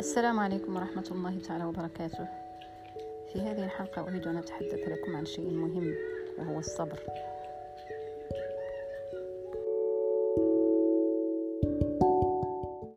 السلام عليكم ورحمة الله تعالى وبركاته. في هذه الحلقة أريد أن أتحدث لكم عن شيء مهم وهو الصبر.